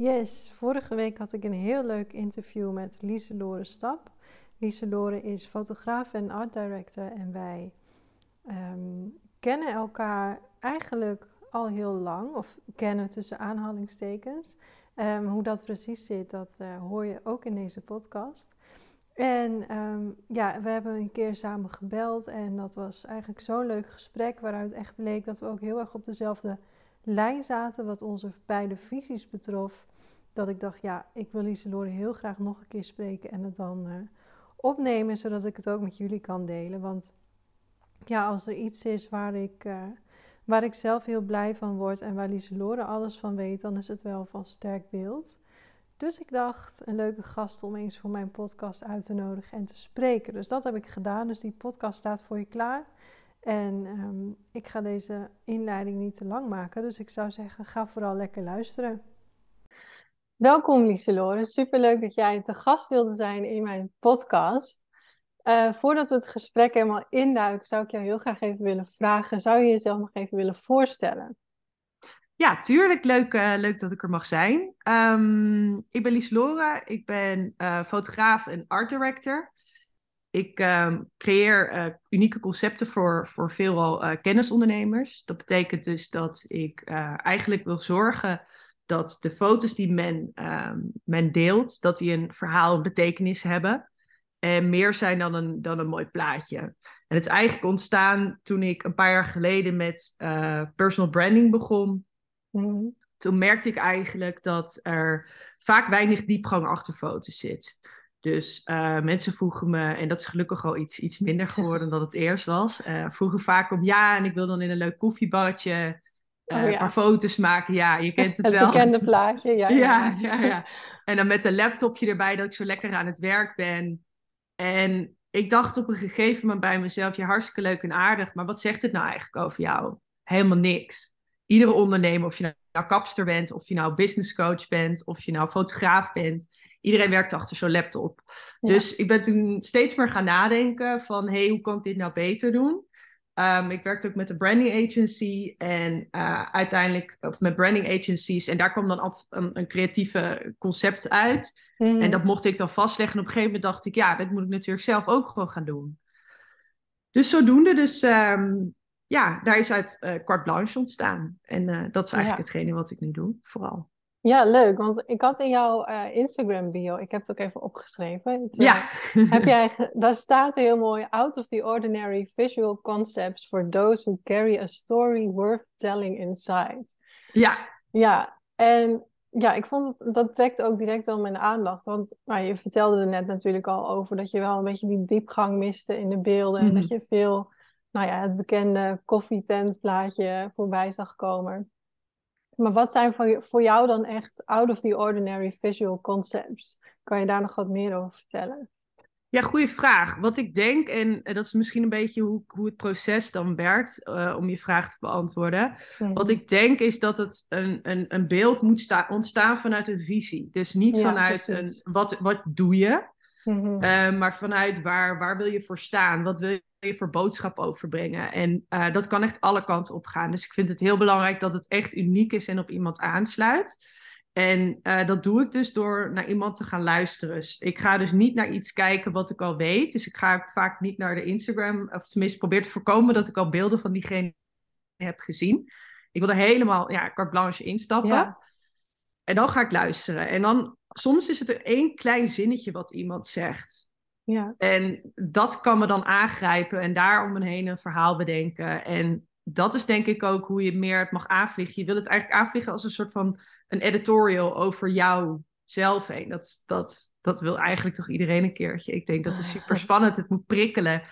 Yes, vorige week had ik een heel leuk interview met Lieselore Stap. Lieselore is fotograaf en art director en wij ehm, kennen elkaar eigenlijk al heel lang, of kennen tussen aanhalingstekens. Um, hoe dat precies zit, dat uh, hoor je ook in deze podcast. En um, ja, we hebben een keer samen gebeld en dat was eigenlijk zo'n leuk gesprek waaruit echt bleek dat we ook heel erg op dezelfde lijn zaten wat onze beide visies betrof. Dat ik dacht, ja, ik wil Lieselore heel graag nog een keer spreken en het dan uh, opnemen, zodat ik het ook met jullie kan delen. Want ja, als er iets is waar ik, uh, waar ik zelf heel blij van word en waar Lieselore alles van weet, dan is het wel van sterk beeld. Dus ik dacht, een leuke gast om eens voor mijn podcast uit te nodigen en te spreken. Dus dat heb ik gedaan. Dus die podcast staat voor je klaar. En um, ik ga deze inleiding niet te lang maken. Dus ik zou zeggen, ga vooral lekker luisteren. Welkom Lieselore. Superleuk dat jij te gast wilde zijn in mijn podcast. Uh, voordat we het gesprek helemaal induiken, zou ik jou heel graag even willen vragen. Zou je jezelf nog even willen voorstellen? Ja, tuurlijk. Leuk, uh, leuk dat ik er mag zijn. Um, ik ben Lieselore. Ik ben uh, fotograaf en art director. Ik uh, creëer uh, unieke concepten voor, voor veelal uh, kennisondernemers. Dat betekent dus dat ik eigenlijk wil zorgen dat de foto's die men, ehm, men deelt, dat die een verhaal, een betekenis hebben. En meer zijn dan een, dan een mooi plaatje. En het is eigenlijk ontstaan toen ik een paar jaar geleden met personal branding begon. Mm. Toen merkte ik eigenlijk dat er vaak weinig diepgang achter foto's zit. Dus uh, mensen vroegen me, en dat is gelukkig al iets, iets minder geworden dan het eerst was, uh, vroegen vaak om ja, en ik wil dan in een leuk koffiebarretje uh, oh, ja. een paar foto's maken. Ja, je kent het, het wel. Het bekende plaatje, ja, ja. Ja, ja, En dan met een laptopje erbij dat ik zo lekker aan het werk ben. En ik dacht op een gegeven moment bij mezelf, ja, hartstikke leuk en aardig, maar wat zegt het nou eigenlijk over jou? Helemaal niks. Iedere ondernemer, of je nou kapster bent, of je nou business coach bent, of je nou fotograaf bent, iedereen werkt achter zo'n laptop. Ja. Dus ik ben toen steeds meer gaan nadenken van, hé, hey, hoe kan ik dit nou beter doen? Um, ik werkte ook met een branding agency en uh, uiteindelijk, of met branding agencies, en daar kwam dan altijd een, een creatieve concept uit. Mm. En dat mocht ik dan vastleggen. En op een gegeven moment dacht ik, ja, dat moet ik natuurlijk zelf ook gewoon gaan doen. Dus zodoende, dus um, ja, daar is uit uh, carte blanche ontstaan. En uh, dat is eigenlijk ja. hetgene wat ik nu doe, vooral. Ja, leuk. Want ik had in jouw uh, Instagram bio, ik heb het ook even opgeschreven. Het, ja. heb jij, daar staat heel mooi, out of the ordinary visual concepts for those who carry a story worth telling inside. Ja. Ja, en ja, ik vond het, dat trekt ook direct wel mijn aandacht. Want nou, je vertelde er net natuurlijk al over dat je wel een beetje die diepgang miste in de beelden. En dat je veel, nou ja, het bekende koffietentplaatje voorbij zag komen. Maar wat zijn voor jou dan echt out of the ordinary visual concepts? Kan je daar nog wat meer over vertellen? Ja, goede vraag. Wat ik denk, en dat is misschien een beetje hoe, hoe het proces dan werkt, uh, om je vraag te beantwoorden. Mm-hmm. Wat ik denk is dat het een, een, een beeld moet sta- ontstaan vanuit een visie. Dus niet ja, vanuit precies. een wat, wat doe je, mm-hmm. uh, maar vanuit waar, waar wil je voor staan? Wat wil je voor boodschap overbrengen? En uh, dat kan echt alle kanten op gaan. Dus ik vind het heel belangrijk dat het echt uniek is en op iemand aansluit. En uh, dat doe ik dus door naar iemand te gaan luisteren. Dus ik ga dus niet naar iets kijken wat ik al weet. Dus ik ga ook vaak niet naar de Instagram, of tenminste probeer te voorkomen dat ik al beelden van diegene heb gezien. Ik wil er helemaal, ja, carte blanche instappen. Ja. En dan ga ik luisteren. En dan, soms is het er één klein zinnetje wat iemand zegt. Ja. En dat kan me dan aangrijpen en daar om me heen een verhaal bedenken. En dat is denk ik ook hoe je meer het mag aanvliegen. Je wil het eigenlijk aanvliegen als een soort van een editorial over jou zelf heen. Dat, dat, dat wil eigenlijk toch iedereen een keertje. Ik denk dat is super spannend. Het moet prikkelen.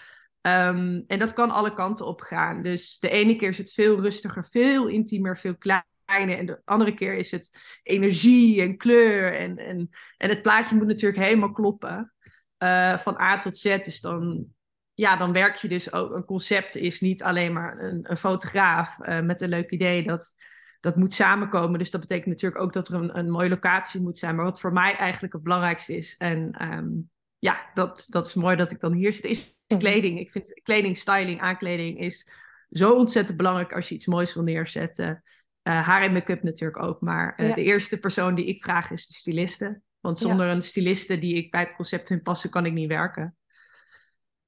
Um, en dat kan alle kanten op gaan. Dus de ene keer is het veel rustiger, veel intiemer, veel kleiner. En de andere keer is het energie en kleur. En, en, en het plaatje moet natuurlijk helemaal kloppen. Uh, van A tot Z. Dus dan, ja, dan werk je dus ook. Een concept is niet alleen maar een, een fotograaf uh, met een leuk idee. Dat, dat moet samenkomen. Dus dat betekent natuurlijk ook dat er een, een mooie locatie moet zijn. Maar wat voor mij eigenlijk het belangrijkste is. En um, ja, dat, dat is mooi dat ik dan hier zit. Is kleding. Ik vind kleding, styling, aankleding is zo ontzettend belangrijk als je iets moois wil neerzetten. Uh, haar en make-up natuurlijk ook. Maar uh, de eerste persoon die ik vraag is de styliste. Want zonder ja. een styliste die ik bij het concept vind passen, kan ik niet werken.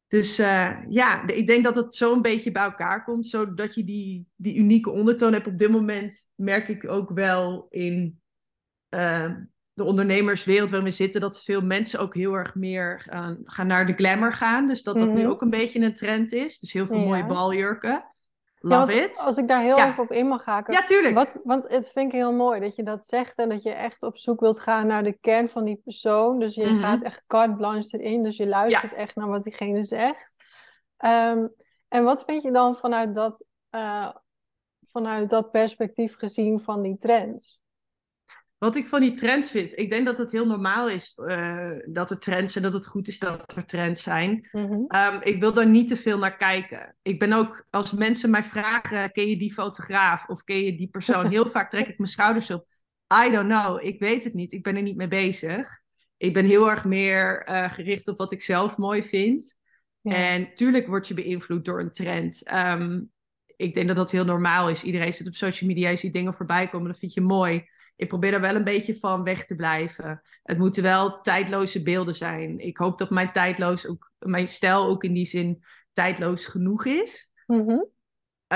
Dus uh, ja, de, ik denk dat het zo een beetje bij elkaar komt, zodat je die, die unieke ondertoon hebt. Op dit moment merk ik ook wel in de ondernemerswereld waarin we zitten, dat veel mensen ook heel erg meer gaan, gaan naar de glamour gaan. Dus dat dat mm -hmm. nu ook een beetje een trend is. Dus heel veel ja. mooie baljurken. Love ja, it. Als ik daar heel ja. even op in mag haken. Ja, tuurlijk. Wat, want het vind ik heel mooi dat je dat zegt en dat je echt op zoek wilt gaan naar de kern van die persoon. Dus je mm -hmm. gaat echt carte blanche erin. Dus je luistert ja. echt naar wat diegene zegt. Um, en wat vind je dan vanuit dat, uh, vanuit dat perspectief gezien van die trends? Wat ik van die trends vind, ik denk dat het heel normaal is uh, dat er trends zijn, dat het goed is dat er trends zijn. Mm -hmm. um, ik wil daar niet te veel naar kijken. Ik ben ook, als mensen mij vragen, ken je die fotograaf of ken je die persoon? Heel vaak trek ik mijn schouders op. I don't know, ik weet het niet, ik ben er niet mee bezig. Ik ben heel erg meer uh, gericht op wat ik zelf mooi vind. Ja. En tuurlijk word je beïnvloed door een trend. Um, ik denk dat dat heel normaal is. Iedereen zit op social media, je ziet dingen voorbij komen, dat vind je mooi ik probeer er wel een beetje van weg te blijven. Het moeten wel tijdloze beelden zijn. Ik hoop dat mijn tijdloos ook, mijn stijl ook in die zin tijdloos genoeg is. Mm -hmm.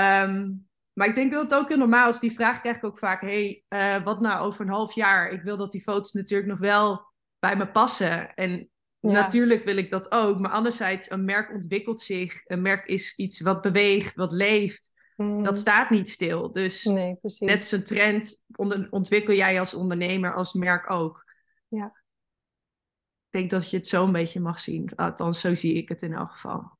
um, maar ik denk dat het ook heel normaal is. Die vraag krijg ik ook vaak: hey, uh, wat nou over een half jaar? Ik wil dat die foto's natuurlijk nog wel bij me passen. En ja. natuurlijk wil ik dat ook. Maar anderzijds, een merk ontwikkelt zich. Een merk is iets wat beweegt, wat leeft. Mm. Dat staat niet stil. Dus nee, net als een trend ontwikkel jij als ondernemer, als merk ook. Ja. Ik denk dat je het zo een beetje mag zien. Althans, zo zie ik het in elk geval.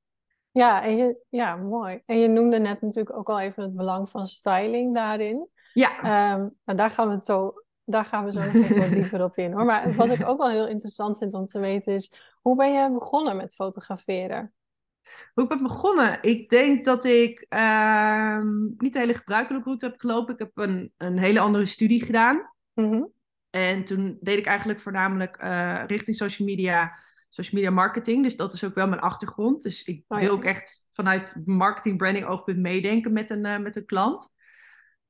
Ja, en je, ja, mooi. En je noemde net natuurlijk ook al even het belang van styling daarin. Ja. Um, nou, daar gaan we het zo, daar gaan we zo nog even wat dieper op in hoor. Maar wat ik ook wel heel interessant vind om te weten is, hoe ben je begonnen met fotograferen? Hoe ik ben begonnen? Ik denk dat ik uh, niet de hele gebruikelijke route heb gelopen. Ik heb een, een hele andere studie gedaan. Mm -hmm. En toen deed ik eigenlijk voornamelijk uh, richting social media, social media marketing. Dus dat is ook wel mijn achtergrond. Dus ik oh, wil ook echt vanuit marketing, branding oogpunt meedenken met een, uh, met een klant.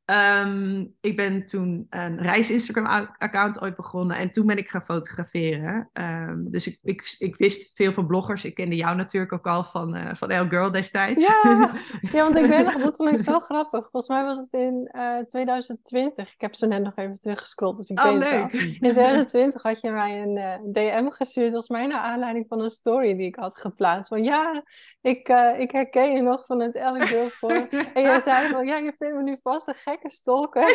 Um, ik ben toen een reis-Instagram-account ooit begonnen en toen ben ik gaan fotograferen. Um, dus ik, ik, ik, wist veel van bloggers. Ik kende jou natuurlijk ook al van, uh, van El Girl destijds. Ja, ja, want ik weet nog, dat vond ik zo grappig. Volgens mij was het in uh, 2020. Ik heb zo net nog even teruggescrolld, dus ik oh, weet leuk. het al. In 2020 had je mij een uh, DM gestuurd, volgens mij naar aanleiding van een story die ik had geplaatst. Van ja, ik, ik herken je nog van het El Girl voor. en jij zei van, ja, je vindt me nu vast een gekke stalker.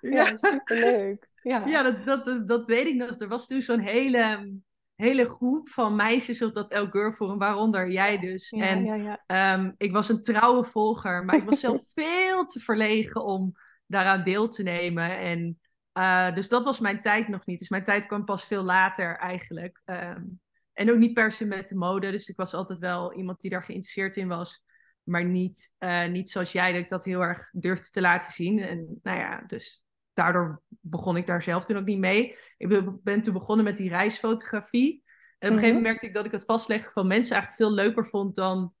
ja, superleuk. Ja, ja dat, dat, dat weet ik nog. Er was toen zo'n hele, hele groep van meisjes op dat El Girl Forum, waaronder jij dus. Ja, en ja. Um, ik was een trouwe volger, maar ik was zelf veel te verlegen om daaraan deel te nemen. En uh, dus dat was mijn tijd nog niet. Dus mijn tijd kwam pas veel later eigenlijk. Um, en ook niet per se met de mode. Dus ik was altijd wel iemand die daar geïnteresseerd in was. Maar niet, uh, niet zoals jij, dat ik dat heel erg durfde te laten zien. En nou ja, dus daardoor begon ik daar zelf toen ook niet mee. Ik ben toen begonnen met die reisfotografie. En op een gegeven moment merkte ik dat ik het vastleggen van mensen eigenlijk veel leuker vond dan...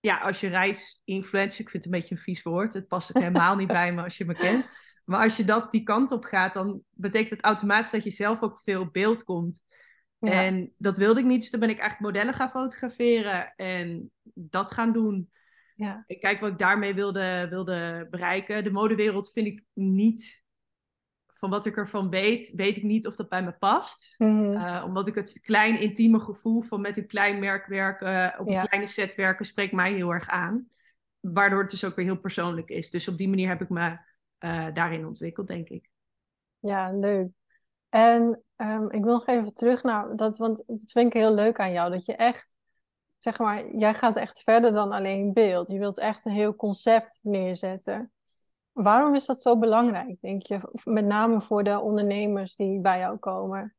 Ja, als je reisinfluencer, ik vind het een beetje een vies woord. Het past helemaal niet bij me als je me kent. Maar als je dat die kant op gaat, dan betekent het automatisch dat je zelf ook veel op beeld komt. Ja. En dat wilde ik niet, dus toen ben ik eigenlijk modellen gaan fotograferen en dat gaan doen. Ja. Ik kijk wat ik daarmee wilde, wilde bereiken. De modewereld vind ik niet, van wat ik ervan weet, weet ik niet of dat bij me past. Mm -hmm. uh, omdat ik het klein intieme gevoel van met een klein merk werken, op Ja. een kleine set werken, spreekt mij heel erg aan. Waardoor het dus ook weer heel persoonlijk is. Dus op die manier heb ik me uh, daarin ontwikkeld, denk ik. Ja, leuk. En um, ik wil nog even terug naar dat, want dat vind ik heel leuk aan jou. Dat je echt, zeg maar, jij gaat echt verder dan alleen beeld. Je wilt echt een heel concept neerzetten. Waarom is dat zo belangrijk, denk je? Met name voor de ondernemers die bij jou komen.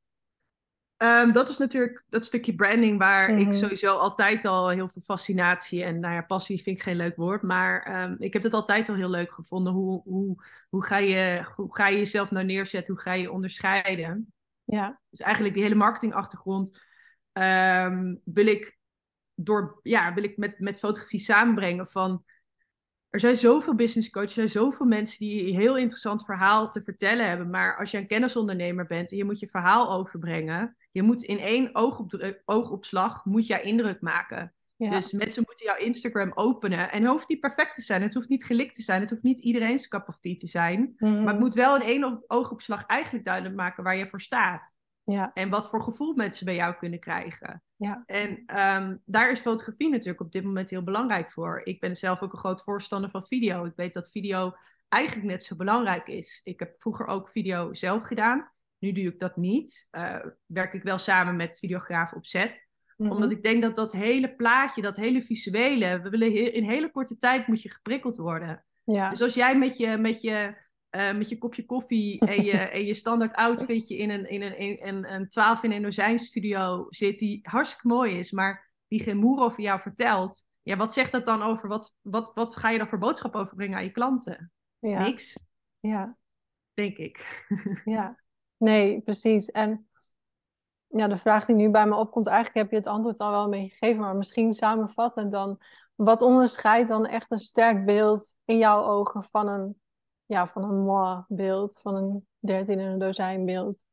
Um, dat is natuurlijk dat stukje branding waar Mhm. ik sowieso altijd al heel veel fascinatie en nou ja, passie vind ik geen leuk woord, maar um, ik heb het altijd al heel leuk gevonden. Hoe, hoe, hoe, ga je, hoe ga je jezelf nou neerzetten? Hoe ga je onderscheiden? Ja, Dus eigenlijk die hele marketingachtergrond um, wil ik door, ja, wil ik met, met fotografie samenbrengen van er zijn zoveel business coaches, er zijn zoveel mensen die een heel interessant verhaal te vertellen hebben. Maar als je een kennisondernemer bent en je moet je verhaal overbrengen, je moet in één oogopslag moet je indruk maken. Dus mensen moeten jouw Instagram openen. En het hoeft niet perfect te zijn, het hoeft niet gelikt te zijn, het hoeft niet iedereen's cup of tea te zijn. Maar het mhm. moet wel in één oogopslag eigenlijk duidelijk maken waar je voor staat. Ja. En wat voor gevoel mensen bij jou kunnen krijgen. Ja. En ehm, daar is fotografie natuurlijk op dit moment heel belangrijk voor. Ik ben zelf ook een groot voorstander van video. Ik weet dat video eigenlijk net zo belangrijk is. Ik heb vroeger ook video zelf gedaan. Nu doe ik dat niet. Uh, werk ik wel samen met videograaf op set. Mhm. Omdat ik denk dat dat hele plaatje, dat hele visuele, we willen in hele korte tijd moet je geprikkeld worden. Ja. Dus als jij met je, met je uh, met je kopje koffie en je, en je standaard outfitje in een, in een, in een, een 12 in een dozijn studio zit, die hartstikke mooi is, maar die geen moer over jou vertelt. Ja, wat zegt dat dan over, wat, wat, wat ga je dan voor boodschap overbrengen aan je klanten? Ja. Niks. Ja. Denk ik. Ja, nee, precies. En ja, de vraag die nu bij me opkomt, eigenlijk heb je het antwoord al wel een beetje gegeven, maar misschien samenvatten dan, wat onderscheidt dan echt een sterk beeld in jouw ogen van een ja, van een moi beeld, van een dertien in een dozijn beeld?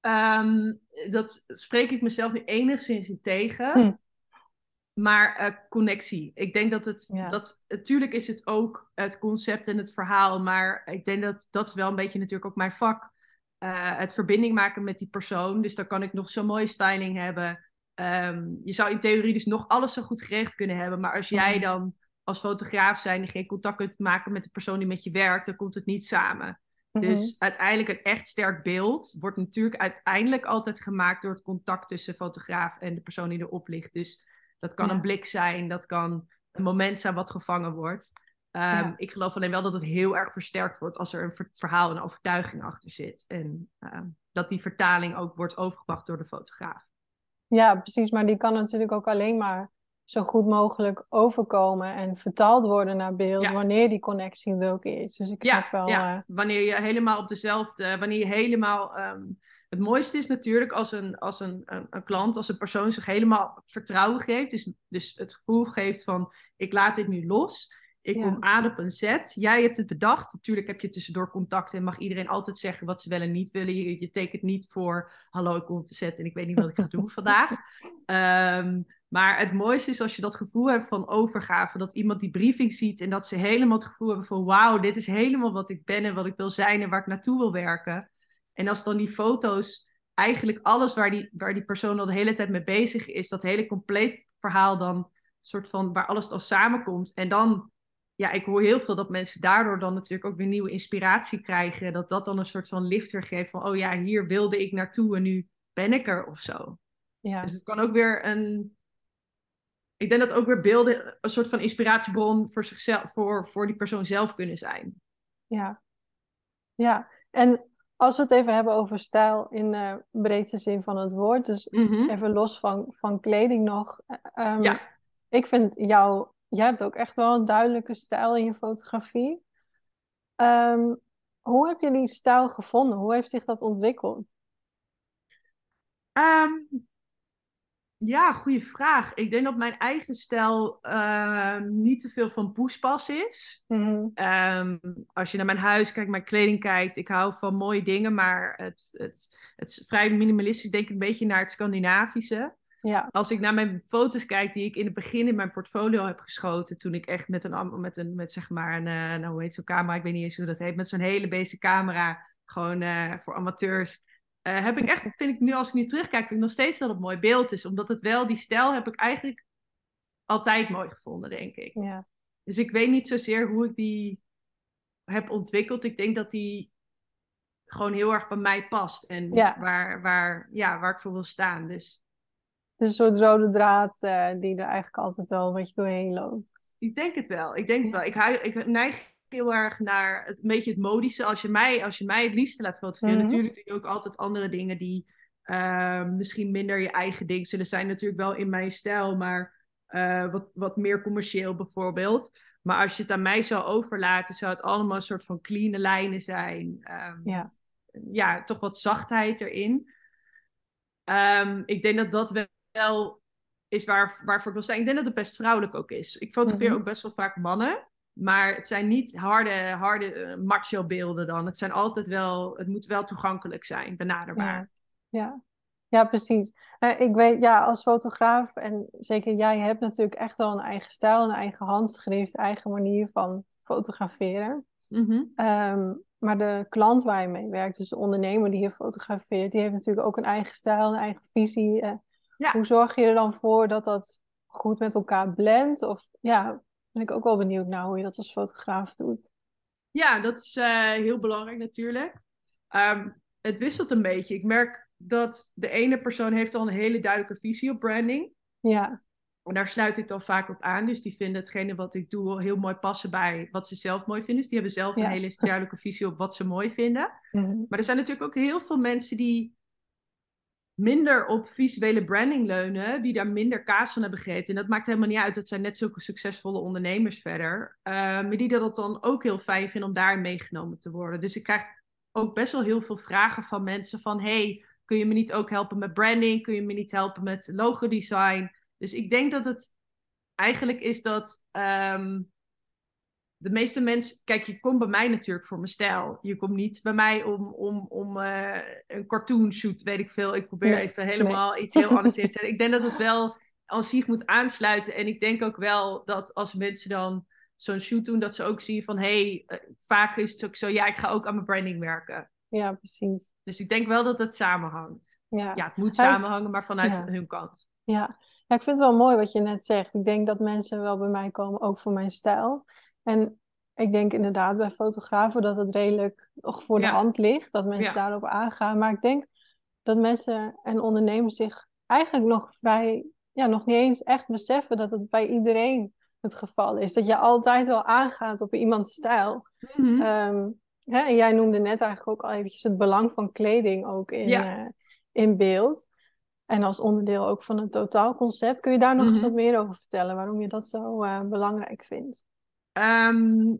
Ehm, dat spreek ik mezelf nu enigszins in tegen. Hm. Maar uh, connectie. Ik denk dat het, dat, natuurlijk is het ook het concept en het verhaal, maar ik denk dat dat is wel een beetje natuurlijk ook mijn vak. Uh, het verbinding maken met die persoon. Dus dan kan ik nog zo'n mooie styling hebben. Ehm, je zou in theorie dus nog alles zo goed geregeld kunnen hebben, maar als jij dan als fotograaf zijn en geen contact kunt maken met de persoon die met je werkt, dan komt het niet samen. Mhm. Dus uiteindelijk een echt sterk beeld wordt natuurlijk uiteindelijk altijd gemaakt door het contact tussen fotograaf en de persoon die erop ligt. Dus dat kan een blik zijn, dat kan een moment zijn wat gevangen wordt. Ehm, ik geloof alleen wel dat het heel erg versterkt wordt als er een verhaal en overtuiging achter zit. En ehm, dat die vertaling ook wordt overgebracht door de fotograaf. Ja, precies. Maar die kan natuurlijk ook alleen maar zo goed mogelijk overkomen en vertaald worden naar beeld, wanneer die connectie er ook is. Dus ik ja, wel. Ja. Uh... Wanneer je helemaal op dezelfde, wanneer je helemaal. Ehm, het mooiste is natuurlijk als een, als een, een, een, klant, als een persoon zich helemaal vertrouwen geeft. Dus, dus het gevoel geeft van ik laat dit nu los. Ik kom aan op een set. Jij hebt het bedacht. Natuurlijk heb je tussendoor contact en mag iedereen altijd zeggen wat ze wel en niet willen. Je, je tekent niet voor hallo, ik kom op de set en ik weet niet wat ik ga doen vandaag. Um, maar het mooiste is als je dat gevoel hebt van overgave. Dat iemand die briefing ziet en dat ze helemaal het gevoel hebben van wauw, dit is helemaal wat ik ben en wat ik wil zijn en waar ik naartoe wil werken. En als dan die foto's eigenlijk alles waar die, waar die persoon al de hele tijd mee bezig is, dat hele compleet verhaal dan soort van waar alles al samenkomt. En dan, ja, ik hoor heel veel dat mensen daardoor dan natuurlijk ook weer nieuwe inspiratie krijgen. Dat dat dan een soort van lifter geeft van, oh ja, hier wilde ik naartoe en nu ben ik er of zo. Ja. Dus het kan ook weer een, ik denk dat ook weer beelden een soort van inspiratiebron voor zichzelf, voor, voor die persoon zelf kunnen zijn. Ja, ja. En als we het even hebben over stijl in de breedste zin van het woord, dus mhm. even los van, van kleding nog. Um, ja. Ik vind jou, jij hebt ook echt wel een duidelijke stijl in je fotografie. Um, hoe heb je die stijl gevonden? Hoe heeft zich dat ontwikkeld? Um, ja, goede vraag. Ik denk dat mijn eigen stijl ehm, niet te veel van poespas is. Mhm. Ehm, als je naar mijn huis kijkt, mijn kleding kijkt, ik hou van mooie dingen, maar het, het, het is vrij minimalistisch. denk Ik een beetje naar het Scandinavische. Ja. Als ik naar mijn foto's kijk die ik in het begin in mijn portfolio heb geschoten, toen ik echt met een, met een met zeg maar een, uh, nou hoe heet zo'n camera, ik weet niet eens hoe dat heet, met zo'n hele basic camera, gewoon uh, voor amateurs uh, heb ik echt, vind ik nu als ik nu terugkijk, vind ik nog steeds dat het mooi beeld is. Omdat het wel, die stijl heb ik eigenlijk altijd mooi gevonden, denk ik. Ja. Dus ik weet niet zozeer hoe ik die heb ontwikkeld. Ik denk dat die gewoon heel erg bij mij past. En waar, waar, ja, waar ik voor wil staan. Dus. Dus een soort rode draad uh, die er eigenlijk altijd wel wat je doorheen loopt. Ik denk het wel. Ik denk het wel. Ik, hou, ik neig heel erg naar het, een beetje het modische. Als je mij, als je mij het liefste laat fotograferen, mhm. natuurlijk doe je ook altijd andere dingen die uh, misschien minder je eigen ding zullen zijn. Natuurlijk wel in mijn stijl, maar uh, wat, wat meer commercieel bijvoorbeeld. Maar als je het aan mij zou overlaten, zou het allemaal een soort van clean lijnen zijn. Um, ja. ja, toch wat zachtheid erin. Um, ik denk dat dat wel is waar, waarvoor ik wil zijn. Ik denk dat het best vrouwelijk ook is. Ik fotografeer Mhm. ook best wel vaak mannen. Maar het zijn niet harde, harde eh, macho beelden dan. Het zijn altijd wel, het moet wel toegankelijk zijn, benaderbaar. Ja, ja. Ja, precies. Eh, ik weet, ja, als fotograaf, en zeker jij hebt natuurlijk echt wel een eigen stijl, een eigen handschrift, eigen manier van fotograferen. Mhm. Ehm, maar de klant waar je mee werkt, dus de ondernemer die je fotografeert, die heeft natuurlijk ook een eigen stijl, een eigen visie. Eh, Ja. Hoe zorg je er dan voor dat dat goed met elkaar blendt? Of ja, ben ik ook wel benieuwd naar hoe je dat als fotograaf doet. Ja, dat is eh, heel belangrijk natuurlijk. Ehm, het wisselt een beetje. Ik merk dat de ene persoon heeft al een hele duidelijke visie op branding. Ja, En daar sluit ik dan vaak op aan. Dus die vinden hetgene wat ik doe heel mooi passen bij wat ze zelf mooi vinden. Dus die hebben zelf Ja. een hele duidelijke visie op wat ze mooi vinden. Mhm. Maar er zijn natuurlijk ook heel veel mensen die minder op visuele branding leunen, die daar minder kaas van hebben gegeten. En dat maakt helemaal niet uit, dat zijn net zulke succesvolle ondernemers verder. Uh, maar die dat dan ook heel fijn vinden om daar meegenomen te worden. Dus ik krijg ook best wel heel veel vragen van mensen van, hey, kun je me niet ook helpen met branding? Kun je me niet helpen met logodesign? Dus ik denk dat het eigenlijk is dat um, de meeste mensen, kijk, je komt bij mij natuurlijk voor mijn stijl. Je komt niet bij mij om, om, om uh, een cartoon shoot, weet ik veel. Ik probeer Nee, even helemaal nee. iets heel anders te zetten. Ik denk dat het wel als zich moet aansluiten. En ik denk ook wel dat als mensen dan zo'n shoot doen, dat ze ook zien van, hé, hey, uh, vaak is het ook zo, ja, ik ga ook aan mijn branding werken. Ja, precies. Dus ik denk wel dat het samenhangt. Ja, ja het moet samenhangen, maar vanuit Ja. hun kant. Ja. ja, ik vind het wel mooi wat je net zegt. Ik denk dat mensen wel bij mij komen, ook voor mijn stijl. En ik denk inderdaad bij fotografen dat het redelijk nog voor de Ja. hand ligt, dat mensen Ja. daarop aangaan. Maar ik denk dat mensen en ondernemers zich eigenlijk nog vrij, ja, nog niet eens echt beseffen dat het bij iedereen het geval is. Dat je altijd wel aangaat op iemands stijl. Mhm. Ehm, hè, en jij noemde net eigenlijk ook al eventjes het belang van kleding ook in, Ja. eh, in beeld. En als onderdeel ook van het totaalconcept. Kun je daar nog eens Mhm. wat meer over vertellen? Waarom je dat zo eh, belangrijk vindt? Ehm,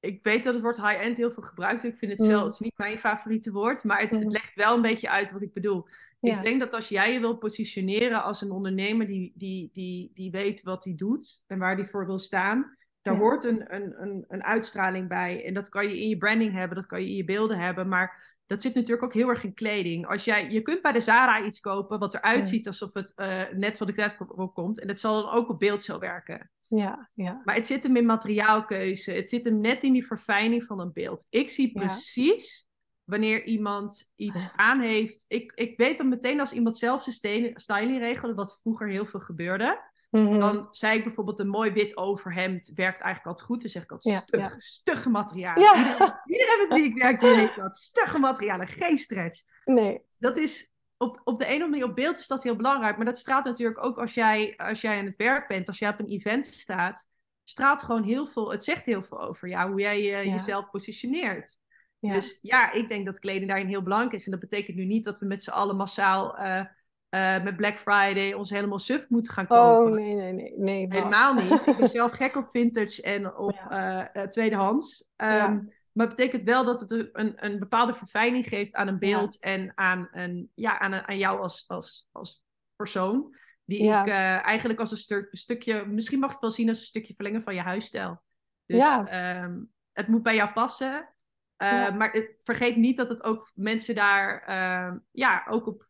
ik weet dat het woord high-end heel veel gebruikt wordt. Ik vind het Mm. zelf, het is niet mijn favoriete woord, maar het, het Mm. legt wel een beetje uit wat ik bedoel. Ja. Ik denk dat als jij je wil positioneren als een ondernemer die, die, die, die weet wat hij doet en waar hij voor wil staan, daar Ja. hoort een, een, een, een uitstraling bij. En dat kan je in je branding hebben, dat kan je in je beelden hebben, maar dat zit natuurlijk ook heel erg in kleding. Als jij, je kunt bij de Zara iets kopen wat eruit ziet alsof het eh, net van de klet komt en dat zal dan ook op beeld zo werken. Ja, ja, Maar het zit hem in materiaalkeuze. Het zit hem net in die verfijning van een beeld. Ik zie Ja. precies wanneer iemand iets aan heeft. Ik, ik weet dan meteen als iemand zelf zijn styling- regelde, wat vroeger heel veel gebeurde. Mhm. Dan zei ik bijvoorbeeld een mooi wit overhemd werkt eigenlijk altijd goed. Dan zeg ik altijd Ja, stug, ja. stugge materialen. Ja. Iedereen, met wie ik werk, die dat. Stugge materialen, geen stretch Nee, dat is op, op de een of andere manier op beeld is dat heel belangrijk. Maar dat straalt natuurlijk ook als jij, als jij aan het werk bent, als jij op een event staat, straalt gewoon heel veel. Het zegt heel veel over jou, hoe jij eh, Ja. jezelf positioneert. ja. Dus ja, ik denk dat kleding daarin heel belangrijk is. En dat betekent nu niet dat we met z'n allen massaal eh, eh, met Black Friday ons helemaal suf moeten gaan kopen. Oh, nee, nee, nee. nee Helemaal niet. Ik ben zelf gek op vintage en op Ja. eh, eh, tweedehands. Ehm, Ja. Maar het betekent wel dat het een, een bepaalde verfijning geeft aan een beeld en aan, een, ja, aan, een- aan jou als, als, als persoon. Die Ja. ik eh, eigenlijk als een, stuk, een stukje, misschien mag het wel zien als een stukje verlengen van je huisstijl. Dus Ja. ehm, het moet bij jou passen. Eh, Ja. Maar het, vergeet niet dat het ook mensen daar, ehm, ja, ook op,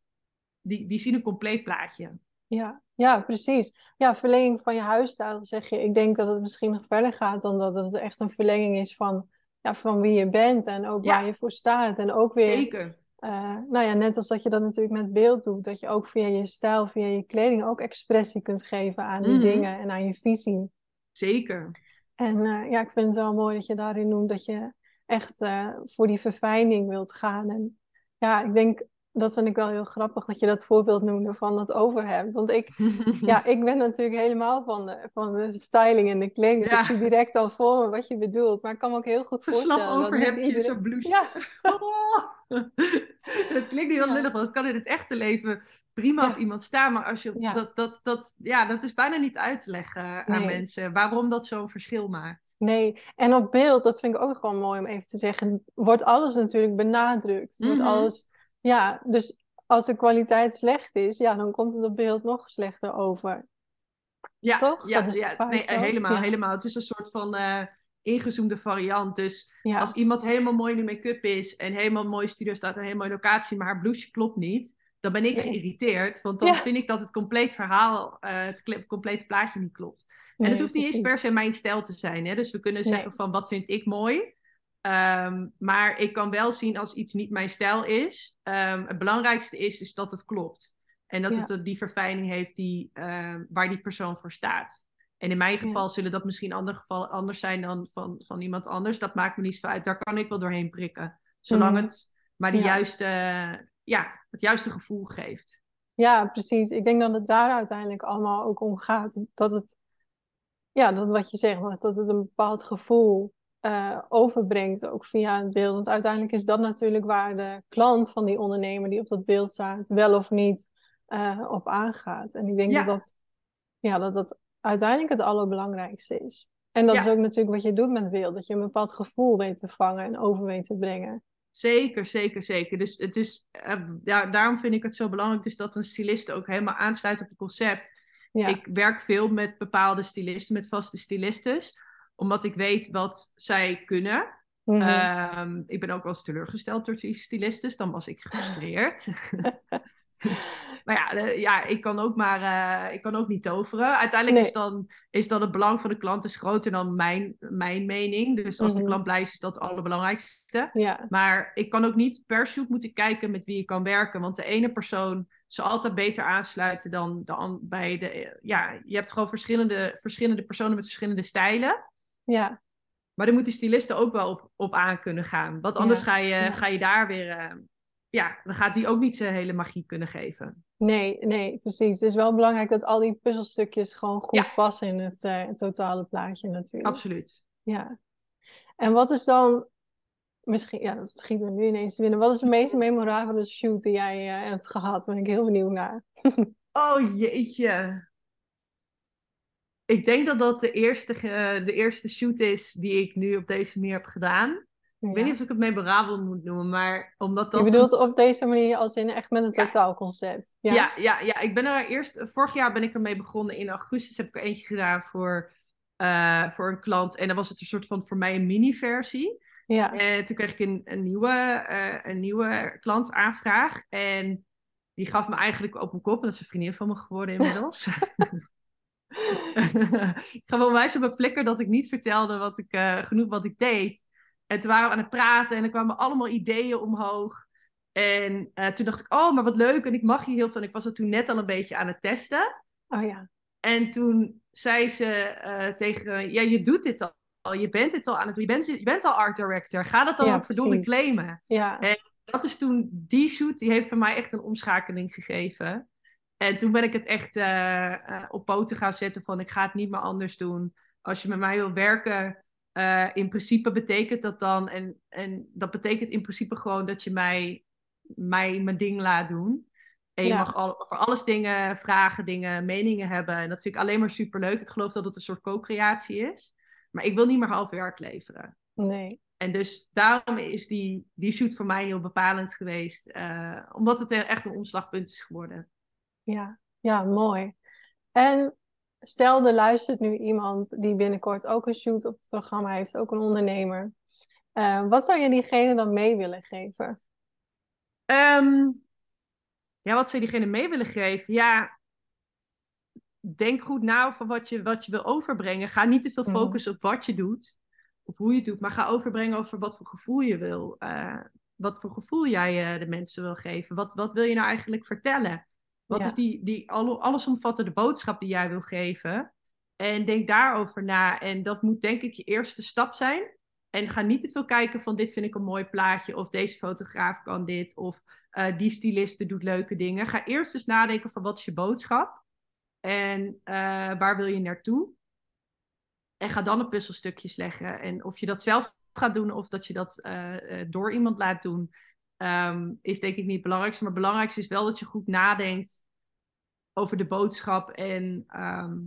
die, die zien een compleet plaatje. Ja, ja, precies. Ja, verlenging van je huisstijl zeg je. Ik denk dat het misschien nog verder gaat dan dat het echt een verlenging is van, ja, van wie je bent en ook Ja. waar je voor staat. En ook weer, Zeker. eh, nou ja, net als dat je dat natuurlijk met beeld doet, dat je ook via je stijl, via je kleding ook expressie kunt geven aan die Mhm. dingen en aan je visie. Zeker. En eh, ja, ik vind het wel mooi dat je daarin noemt dat je echt eh, voor die verfijning wilt gaan. En ja, ik denk, dat vind ik wel heel grappig dat je dat voorbeeld noemde van dat overhemd. Want ik, ja, ik ben natuurlijk helemaal van de, van de styling en de kleding. Dus Ja. ik zie direct al voor me wat je bedoelt. Maar ik kan me ook heel goed Verslap voorstellen dat niet overhemdje, iedereen... zo'n blouse. Ja, dat klinkt heel Ja. lullig, want het kan in het echte leven prima Ja. op iemand staan. Maar als je, Ja. dat, dat, dat, ja, dat is bijna niet uit te leggen aan mensen. Waarom dat zo'n verschil maakt. nee. En op beeld, dat vind ik ook gewoon mooi om even te zeggen, wordt alles natuurlijk benadrukt. Wordt Mhm. alles... Ja, dus als de kwaliteit slecht is, ja, dan komt het op beeld nog slechter over. Ja, Toch? ja, Dat is ja vaak nee, helemaal, Ja. helemaal. Het is een soort van eh, ingezoomde variant. Dus Ja, als iemand helemaal mooi in de make-up is en helemaal mooi studio staat en een hele mooie locatie, maar haar blouseje klopt niet, dan ben ik geïrriteerd. Want dan vind ik dat het compleet verhaal, eh, het complete plaatje niet klopt. en het hoeft niet eens per se mijn stijl te zijn. Hè? Dus we kunnen Nee. zeggen van wat vind ik mooi. Ehm, maar ik kan wel zien als iets niet mijn stijl is. Ehm, het belangrijkste is, is dat het klopt. En dat Ja. het die verfijning heeft die, ehm, waar die persoon voor staat. En in mijn Ja. geval zullen dat misschien andere gevallen anders zijn dan van, van iemand anders. Dat maakt me niet zo uit. Daar kan ik wel doorheen prikken. Zolang Mhm. het maar de Ja. juiste, ja, het juiste gevoel geeft. Ja, precies. Ik denk dat het daar uiteindelijk allemaal ook om gaat. Dat het, ja, dat wat je zegt, dat het een bepaald gevoel eh, overbrengt, ook via het beeld. Want uiteindelijk is dat natuurlijk waar de klant van die ondernemer die op dat beeld staat, wel of niet eh, op aangaat. En ik denk Ja. dat dat, ja, dat dat uiteindelijk het allerbelangrijkste is. En dat Ja. is ook natuurlijk wat je doet met beeld, dat je een bepaald gevoel weet te vangen en over weet te brengen. Zeker, zeker, zeker. Dus het is, eh, daarom vind ik het zo belangrijk dus dat een stylist ook helemaal aansluit op het concept. Ja, Ik werk veel met bepaalde stylisten, met vaste stylistes, omdat ik weet wat zij kunnen. Mhm. Ehm, ik ben ook wel eens teleurgesteld door die stylistes, dan was ik gefrustreerd. maar ja, eh, ja ik, kan ook maar, eh, ik kan ook niet toveren. Uiteindelijk Nee. is, dan, is dan het belang van de klant is groter dan mijn, mijn mening. Dus als de Mhm. klant blij is, is dat het allerbelangrijkste. ja, Maar ik kan ook niet per shoot moeten kijken met wie je kan werken. Want de ene persoon zal altijd beter aansluiten dan de bij de. Ja, je hebt gewoon verschillende, verschillende personen met verschillende stijlen. Ja, Maar daar moet die stylisten ook wel op, op aan kunnen gaan. Want anders Ja, ga, je, ja. ga je daar weer. eh, ja, dan gaat die ook niet zijn hele magie kunnen geven. Nee, nee, precies. Het is wel belangrijk dat al die puzzelstukjes gewoon goed Ja. passen in het, eh, het totale plaatje natuurlijk. Absoluut. Ja. En wat is dan, misschien, ja, dat schiet me nu ineens te binnen. Wat is de meest memorabele shoot die jij eh, hebt gehad? Daar ben ik heel benieuwd naar. Oh jeetje. Ik denk dat dat de eerste, de eerste shoot is die ik nu op deze manier heb gedaan. Ja. Ik weet niet of ik het memorabel moet noemen, maar omdat dat... Je bedoelt een- op deze manier als in echt met een Ja. totaalconcept? Ja. Ja, ja, ja, ik ben er eerst... Vorig jaar ben ik ermee begonnen. In augustus heb ik er eentje gedaan voor, eh, voor een klant. En dan was het een soort van voor mij een mini-versie. Ja. En toen kreeg ik een, een, nieuwe, eh, een nieuwe klantaanvraag. En die gaf me eigenlijk op mijn kop. En dat is een vriendin van me geworden inmiddels. ik gaf wel wijs op mijn flikker dat ik niet vertelde wat ik, eh, genoeg wat ik deed. En toen waren we aan het praten en er kwamen allemaal ideeën omhoog. En eh, toen dacht ik, oh, maar wat leuk. En ik mag hier heel veel. En ik was er toen net al een beetje aan het testen. Oh ja. En toen zei ze eh, tegen, ja, je doet dit al. Je bent dit al aan het doen. Je bent, je bent al art director. Ga dat dan Ja, ook precies. claimen. Ja. Dat is toen, die shoot, die heeft voor mij echt een omschakeling gegeven. En toen ben ik het echt eh, eh, op poten gaan zetten van, ik ga het niet meer anders doen. Als je met mij wil werken, eh, in principe betekent dat dan, en, en dat betekent in principe gewoon dat je mij, mij mijn ding laat doen. En je Ja. mag al, voor alles dingen vragen, dingen, meningen hebben. En dat vind ik alleen maar superleuk. Ik geloof dat het een soort co-creatie is. Maar ik wil niet meer half werk leveren. Nee. En dus daarom is die, die shoot voor mij heel bepalend geweest. omdat het echt een omslagpunt is geworden. Ja. Ja, mooi. En stel, er luistert nu iemand die binnenkort ook een shoot op het programma heeft, ook een ondernemer. Eh, wat zou je diegene dan mee willen geven? Ehm, ja, wat zou je diegene mee willen geven? Ja, denk goed na over wat je, wat je wil overbrengen. Ga niet te veel Mhm. focussen op wat je doet. Of hoe je het doet. Maar ga overbrengen over wat voor gevoel je wil. eh, wat voor gevoel jij eh, de mensen wil geven. Wat, wat wil je nou eigenlijk vertellen? Wat Ja. is die, die alle- allesomvattende boodschap die jij wil geven? En denk daarover na. En dat moet denk ik je eerste stap zijn. En ga niet te veel kijken van dit vind ik een mooi plaatje. Of deze fotograaf kan dit. Of eh, die styliste doet leuke dingen. Ga eerst eens nadenken van wat is je boodschap? En eh, waar wil je naartoe? En ga dan de puzzelstukjes leggen. En of je dat zelf gaat doen of dat je dat eh, door iemand laat doen, ehm, is denk ik niet het belangrijkste. Maar het belangrijkste is wel dat je goed nadenkt over de boodschap. En ehm,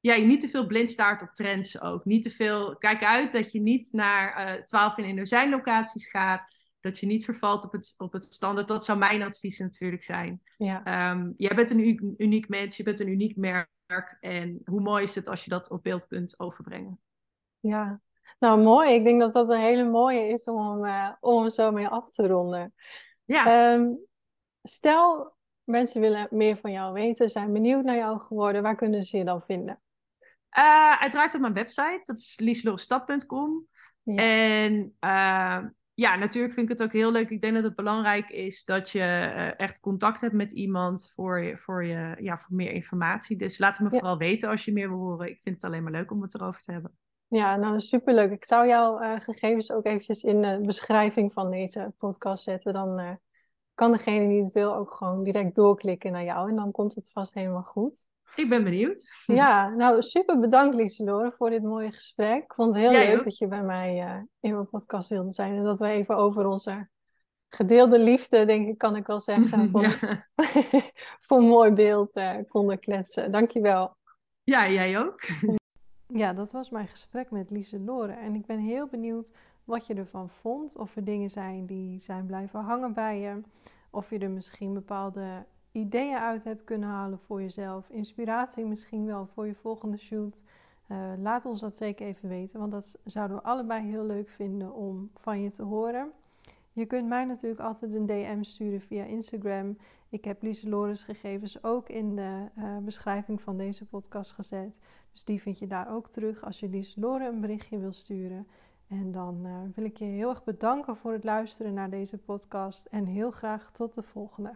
ja, je niet te veel blind staart op trends ook. Niet te veel. Kijk uit dat je niet naar eh 12 in dozijn locaties gaat. Dat je niet vervalt op het, op het standaard. Dat zou mijn advies natuurlijk zijn. Ja. Ehm, jij bent een uniek, uniek mens, je bent een uniek merk. En hoe mooi is het als je dat op beeld kunt overbrengen? Ja, nou mooi. Ik denk dat dat een hele mooie is om, uh, om zo mee af te ronden. Ja. Ehm, stel, mensen willen meer van jou weten, zijn benieuwd naar jou geworden. Waar kunnen ze je dan vinden? Uh, uiteraard op mijn website, dat is lieslorestap.com. Ja. En uh, ja, natuurlijk vind ik het ook heel leuk. Ik denk dat het belangrijk is dat je uh, echt contact hebt met iemand voor, je, voor, je, ja, voor meer informatie. Dus laat het me vooral weten als je meer wil horen. Ik vind het alleen maar leuk om het erover te hebben. Ja, nou superleuk. Ik zou jouw uh, gegevens ook eventjes in de beschrijving van deze podcast zetten. Dan uh, kan degene die het wil ook gewoon direct doorklikken naar jou en dan komt het vast helemaal goed. Ik ben benieuwd. Ja, nou super bedankt Lieselore voor dit mooie gesprek. Ik vond het heel leuk dat je bij mij uh, in mijn podcast wilde zijn. En dat we even over onze gedeelde liefde, denk ik, kan ik wel zeggen, voor, ja. voor een mooi beeld konden kletsen. Dankjewel. Ja, jij ook. Ja, dat was mijn gesprek met Lieselore. En ik ben heel benieuwd wat je ervan vond. Of er dingen zijn die zijn blijven hangen bij je. Of je er misschien bepaalde ideeën uit hebt kunnen halen voor jezelf. Inspiratie misschien wel voor je volgende shoot. Uh, laat ons dat zeker even weten, want dat zouden we allebei heel leuk vinden om van je te horen. Je kunt mij natuurlijk altijd een DM sturen via Instagram. Ik heb Lieselore's gegevens ook in de uh, beschrijving van deze podcast gezet. Dus die vind je daar ook terug als je Lieselore een berichtje wil sturen. En dan uh, wil ik je heel erg bedanken voor het luisteren naar deze podcast en heel graag tot de volgende.